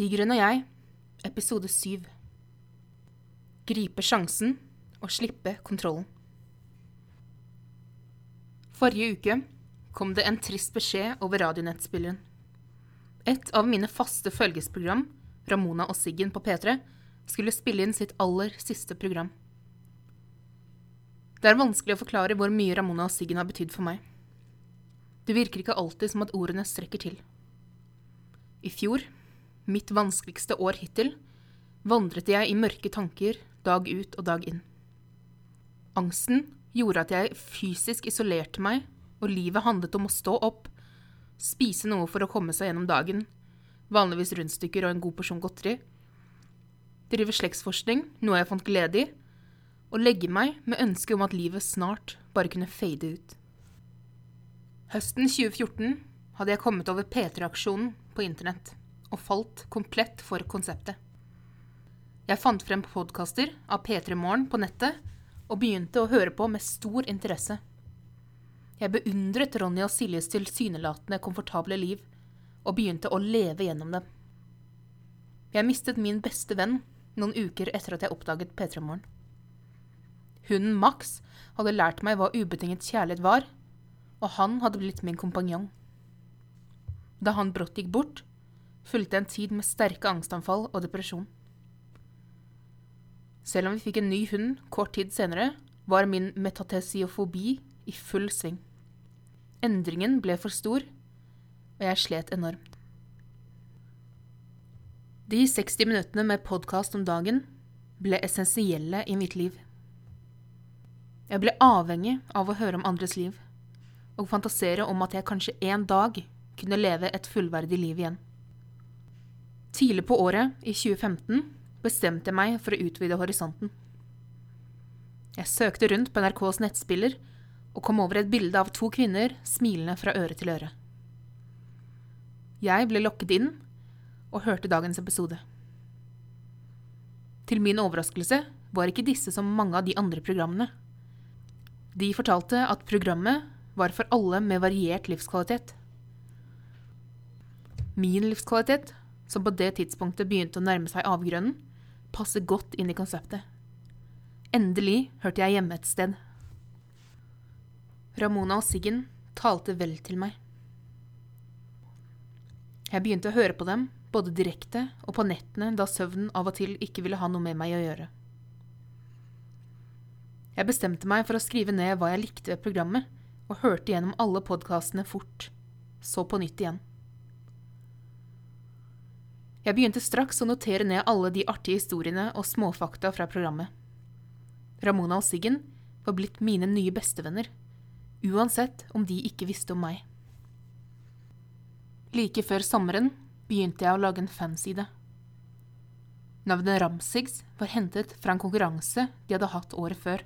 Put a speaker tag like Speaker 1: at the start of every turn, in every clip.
Speaker 1: Tigeren og jeg, episode syv. Gripe sjansen og slippe kontrollen. Forrige uke kom det en trist beskjed over radionettspilleren. Et av mine faste følgesprogram, Ramona og Siggen på P3, skulle spille inn sitt aller siste program. Det er vanskelig å forklare hvor mye Ramona og Siggen har betydd for meg. Det virker ikke alltid som at ordene strekker til. I fjor, mitt vanskeligste år hittil, vandret jeg i mørke tanker dag ut og dag inn. Angsten gjorde at jeg fysisk isolerte meg, og livet handlet om å stå opp, spise noe for å komme seg gjennom dagen, vanligvis rundstykker og en god porsjon godteri, drive slektsforskning, noe jeg fant glede i, og legge meg med ønske om at livet snart bare kunne fade ut. Høsten 2014 hadde jeg kommet over P3-aksjonen på internett og falt komplett for konseptet. Jeg fant frem podkaster av P3 Morgen på nettet og begynte å høre på med stor interesse. Jeg beundret Ronny og Siljes tilsynelatende komfortable liv og begynte å leve gjennom dem. Jeg mistet min beste venn noen uker etter at jeg oppdaget P3 Morgen. Hunden Max hadde lært meg hva ubetinget kjærlighet var, og han hadde blitt min kompanjong. Da han brått gikk bort, fulgte en tid med sterke angstanfall og depresjon. Selv om vi fikk en ny hund kort tid senere, var min metatesiofobi i full sving. Endringen ble for stor, og jeg slet enormt. De 60 minuttene med podkast om dagen ble essensielle i mitt liv. Jeg ble avhengig av å høre om andres liv, og fantasere om at jeg kanskje en dag kunne leve et fullverdig liv igjen. Tidlig på året, i 2015, bestemte jeg meg for å utvide horisonten. Jeg søkte rundt på NRKs nettspiller og kom over et bilde av to kvinner smilende fra øre til øre. Jeg ble lokket inn og hørte dagens episode. Til min overraskelse var ikke disse som mange av de andre programmene. De fortalte at programmet var for alle med variert livskvalitet. Min livskvalitet, som på det tidspunktet begynte å nærme seg avgrunnen, passer godt inn i konseptet. Endelig hørte jeg hjemme et sted. Ramona og Siggen talte vel til meg. Jeg begynte å høre på dem, både direkte og på nettene da søvnen av og til ikke ville ha noe med meg å gjøre. Jeg bestemte meg for å skrive ned hva jeg likte ved programmet, og hørte gjennom alle podkastene fort, så på nytt igjen. Jeg begynte straks å notere ned alle de artige historiene og småfakta fra programmet. Ramona og Siggen var blitt mine nye bestevenner, uansett om de ikke visste om meg. Like før sommeren begynte jeg å lage en fanside. Navnet Ramsigs var hentet fra en konkurranse de hadde hatt året før,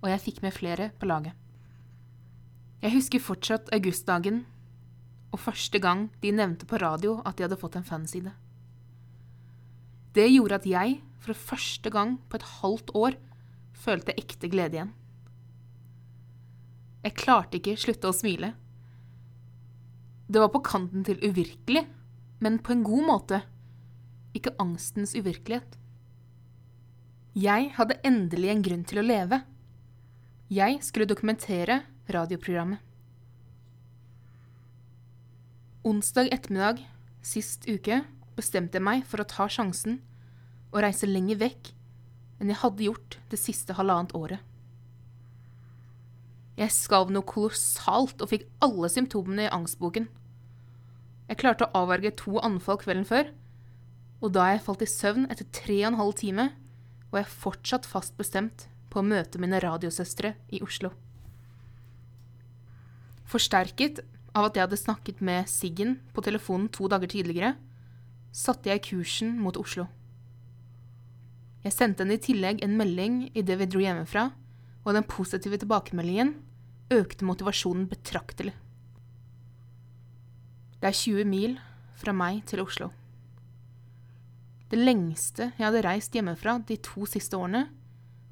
Speaker 1: og jeg fikk med flere på laget. Jeg husker fortsatt augustdagen og første gang de nevnte på radio at de hadde fått en fanside. Det gjorde at jeg, for første gang på et halvt år, følte ekte glede igjen. Jeg klarte ikke slutte å smile. Det var på kanten til uvirkelig, men på en god måte. Ikke angstens uvirkelighet. Jeg hadde endelig en grunn til å leve. Jeg skulle dokumentere radioprogrammet. Onsdag ettermiddag sist uke bestemte jeg meg for å ta sjansen og reise lenger vekk enn jeg hadde gjort det siste halvannet året. Jeg skalv noe kolossalt og fikk alle symptomene i angstboken. Jeg klarte å avverge to anfall kvelden før, og da jeg falt i søvn etter tre og en halv time, var jeg fortsatt fast bestemt på å møte mine radiosøstre i Oslo. Forsterket av at jeg hadde snakket med Siggen på telefonen to dager tidligere, satte jeg kursen mot Oslo. Jeg sendte henne i tillegg en melding idet vi dro hjemmefra, og den positive tilbakemeldingen økte motivasjonen betraktelig. Det er 20 mil fra meg til Oslo. Det lengste jeg hadde reist hjemmefra de to siste årene,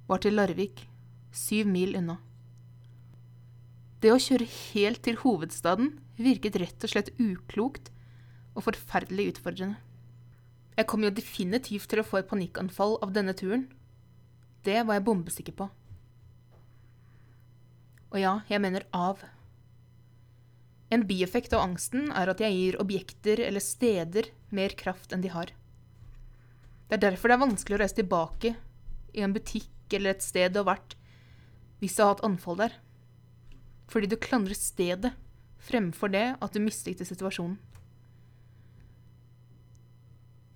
Speaker 1: var til Larvik, syv mil unna. Det å kjøre helt til hovedstaden virket rett og slett uklokt og forferdelig utfordrende. Jeg kom jo definitivt til å få et panikkanfall av denne turen. Det var jeg bombesikker på. Og ja, jeg mener av. En bieffekt av angsten er at jeg gir objekter eller steder mer kraft enn de har. Det er derfor det er vanskelig å reise tilbake i en butikk eller et sted du har vært hvis du har hatt anfall der. Fordi du klandrer stedet fremfor det at du mislikte situasjonen.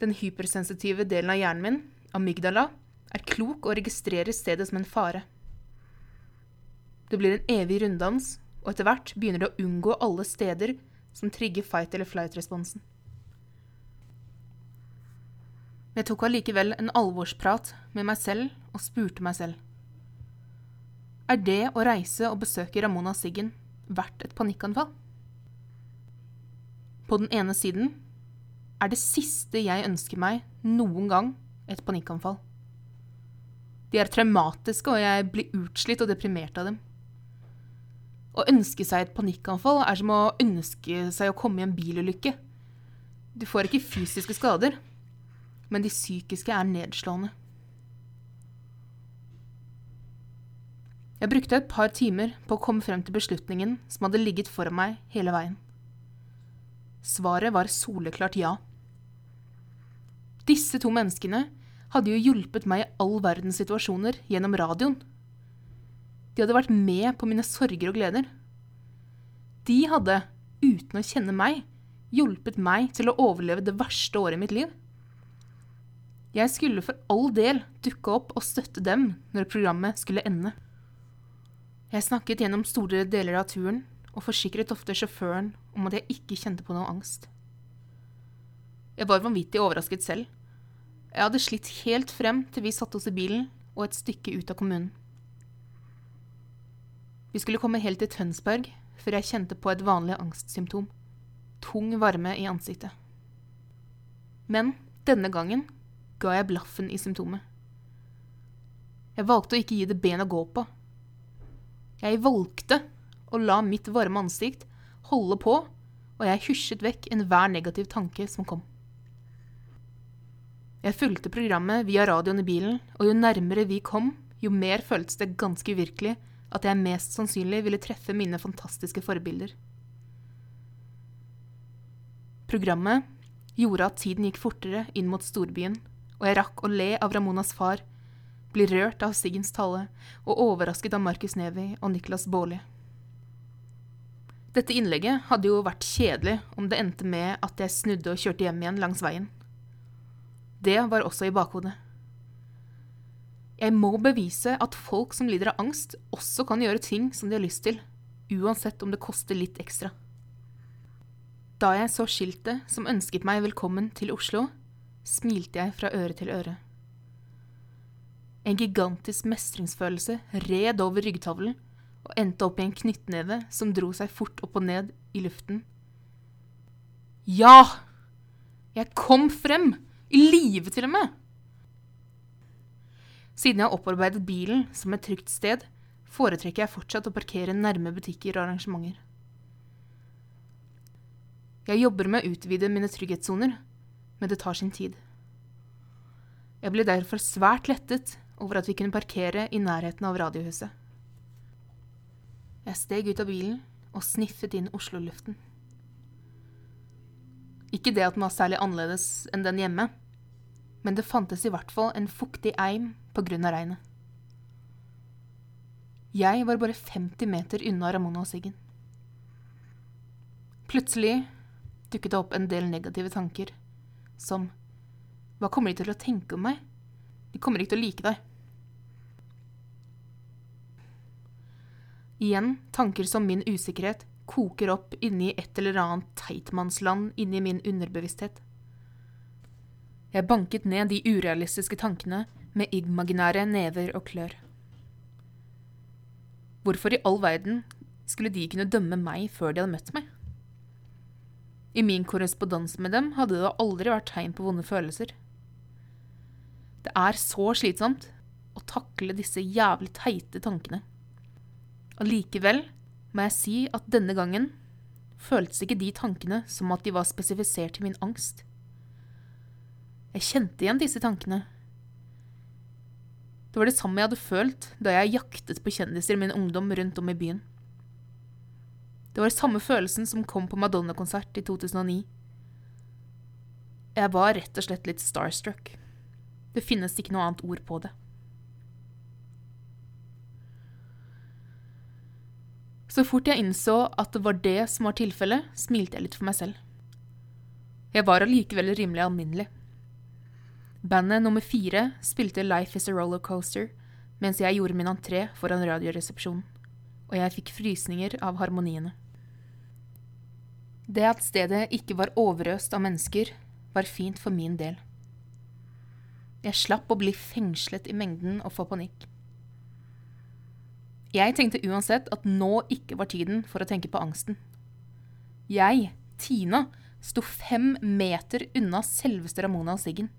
Speaker 1: Den hypersensitive delen av hjernen min, amygdala, er klok og registrerer stedet som en fare. Det blir en evig runddans, og etter hvert begynner det å unngå alle steder som trigger fight eller flight-responsen. Jeg tok allikevel en alvorsprat med meg selv og spurte meg selv. Er det å reise og besøke Ramona Siggen verdt et panikkanfall? På den ene siden er det siste jeg ønsker meg noen gang, et panikkanfall. De er traumatiske, og jeg blir utslitt og deprimert av dem. Å ønske seg et panikkanfall er som å ønske seg å komme i en bilulykke. Du får ikke fysiske skader, men de psykiske er nedslående. Jeg brukte et par timer på å komme frem til beslutningen som hadde ligget foran meg hele veien. Svaret var soleklart ja. Disse to menneskene hadde jo hjulpet meg i all verdens situasjoner gjennom radioen. De hadde vært med på mine sorger og gleder. De hadde, uten å kjenne meg, hjulpet meg til å overleve det verste året i mitt liv. Jeg skulle for all del dukke opp og støtte dem når programmet skulle ende. Jeg snakket gjennom store deler av turen og forsikret ofte sjåføren om at jeg ikke kjente på noe angst. Jeg var vanvittig overrasket selv. Jeg hadde slitt helt frem til vi satte oss i bilen og et stykke ut av kommunen. Vi skulle komme helt til Tønsberg før jeg kjente på et vanlig angstsymptom. Tung varme i ansiktet. Men denne gangen ga jeg blaffen i symptomet. Jeg valgte å ikke gi det ben å gå på. Jeg valgte å la mitt varme ansikt holde på, og jeg hysjet vekk enhver negativ tanke som kom. Jeg fulgte programmet via radioen i bilen, og jo nærmere vi kom, jo mer føltes det ganske uvirkelig at jeg mest sannsynlig ville treffe mine fantastiske forbilder. Programmet gjorde at tiden gikk fortere inn mot storbyen, og jeg rakk å le av Ramonas far, bli rørt av Siggens tale og overrasket av Markus Neby og Niklas Baarli. Dette innlegget hadde jo vært kjedelig om det endte med at jeg snudde og kjørte hjem igjen langs veien. Det var også i bakhodet. Jeg må bevise at folk som lider av angst, også kan gjøre ting som de har lyst til, uansett om det koster litt ekstra. Da jeg så skiltet som ønsket meg velkommen til Oslo, smilte jeg fra øre til øre. En gigantisk mestringsfølelse red over ryggtavlen og endte opp i en knyttneve som dro seg fort opp og ned i luften. Ja! Jeg kom frem! I live, til og med! Siden jeg har opparbeidet bilen som et trygt sted, foretrekker jeg fortsatt å parkere nærme butikker og arrangementer. Jeg jobber med å utvide mine trygghetssoner, men det tar sin tid. Jeg ble derfor svært lettet over at vi kunne parkere i nærheten av radiohuset. Jeg steg ut av bilen og sniffet inn Oslo-luften. Ikke det at den var særlig annerledes enn den hjemme, men det fantes i hvert fall en fuktig eim på grunn av regnet. Jeg var bare 50 meter unna Ramona og Siggen. Plutselig dukket det opp en del negative tanker som Hva kommer de til å tenke om meg? De kommer ikke til å like deg. Igjen tanker som min usikkerhet koker opp inni et eller annet teitmannsland inni min underbevissthet. Jeg banket ned de urealistiske tankene med imaginære never og klør. Hvorfor i all verden skulle de kunne dømme meg før de hadde møtt meg? I min korrespondanse med dem hadde det aldri vært tegn på vonde følelser. Det er så slitsomt å takle disse jævlig teite tankene. Allikevel må jeg si at denne gangen føltes ikke de tankene som at de var spesifisert til min angst. Jeg kjente igjen disse tankene. Det var det samme jeg hadde følt da jeg jaktet på kjendiser i min ungdom rundt om i byen. Det var samme følelsen som kom på Madonna-konsert i 2009. Jeg var rett og slett litt starstruck. Det finnes ikke noe annet ord på det. Så fort jeg innså at det var det som var tilfellet, smilte jeg litt for meg selv. Jeg var allikevel rimelig alminnelig. Bandet nummer fire spilte Life Is A Rollercoaster mens jeg gjorde min entré foran Radioresepsjonen, og jeg fikk frysninger av harmoniene. Det at stedet ikke var overøst av mennesker, var fint for min del. Jeg slapp å bli fengslet i mengden og få panikk. Jeg tenkte uansett at nå ikke var tiden for å tenke på angsten. Jeg, Tina, sto fem meter unna selveste Ramona og Siggen.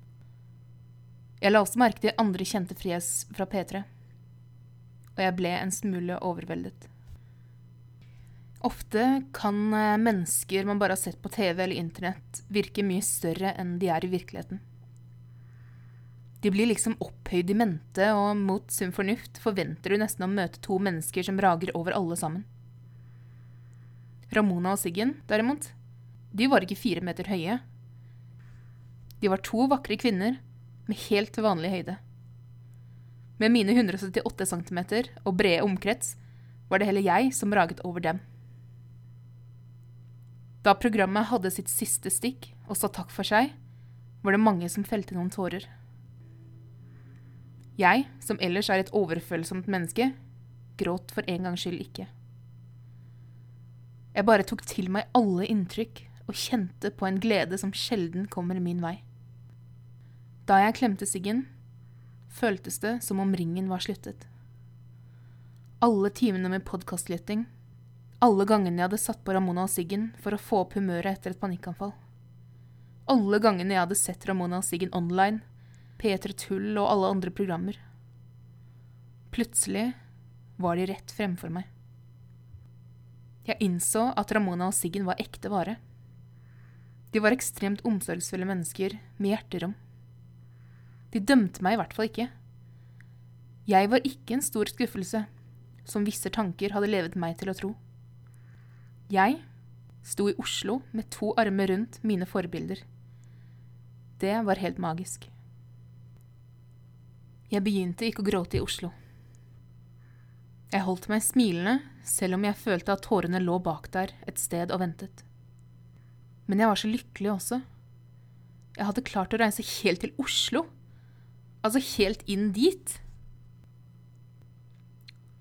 Speaker 1: Jeg la også merke til andre kjente fjes fra P3, og jeg ble en smule overveldet. Ofte kan eh, mennesker man bare har sett på TV eller internett, virke mye større enn de er i virkeligheten. De blir liksom opphøyd i mente, og mot sunn fornuft forventer du nesten å møte to mennesker som rager over alle sammen. Ramona og Siggen, derimot, de var ikke fire meter høye. De var to vakre kvinner med helt vanlig høyde. Med mine 178 cm og brede omkrets var det heller jeg som raget over dem. Da programmet hadde sitt siste stikk og sa takk for seg, var det mange som felte noen tårer. Jeg, som ellers er et overfølsomt menneske, gråt for en gangs skyld ikke. Jeg bare tok til meg alle inntrykk og kjente på en glede som sjelden kommer min vei. Da jeg klemte Siggen, føltes det som om ringen var sluttet. Alle timene med podkastlytting, alle gangene jeg hadde satt på Ramona og Siggen for å få opp humøret etter et panikkanfall, alle gangene jeg hadde sett Ramona og Siggen online, P3 Tull og alle andre programmer. Plutselig var de rett fremfor meg. Jeg innså at Ramona og Siggen var ekte vare. De var ekstremt omsorgsfulle mennesker med hjerterom. De dømte meg i hvert fall ikke. Jeg var ikke en stor skuffelse, som visse tanker hadde levet meg til å tro. Jeg sto i Oslo med to armer rundt mine forbilder. Det var helt magisk. Jeg begynte ikke å gråte i Oslo. Jeg holdt meg smilende, selv om jeg følte at tårene lå bak der et sted og ventet. Men jeg var så lykkelig også. Jeg hadde klart å reise helt til Oslo Altså helt inn dit.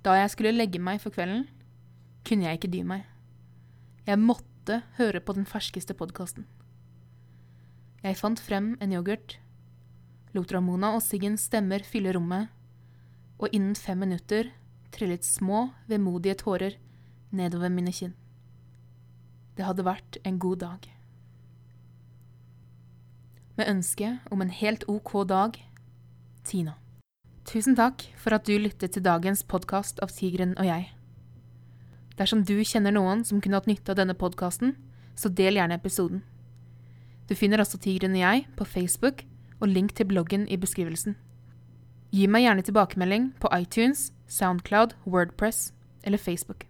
Speaker 1: Da jeg skulle legge meg for kvelden, kunne jeg ikke dy meg. Jeg måtte høre på den ferskeste podkasten. Jeg fant frem en yoghurt, lot Ramona og Siggens stemmer fylle rommet, og innen fem minutter trillet små, vemodige tårer nedover mine kinn. Det hadde vært en god dag. Med ønske om en helt ok dag Tina. Tusen takk for at du lyttet til dagens podkast av Tigeren og jeg. Dersom du kjenner noen som kunne hatt nytte av denne podkasten, så del gjerne episoden. Du finner også Tigeren og jeg på Facebook og link til bloggen i beskrivelsen. Gi meg gjerne tilbakemelding på iTunes, Soundcloud, Wordpress eller Facebook.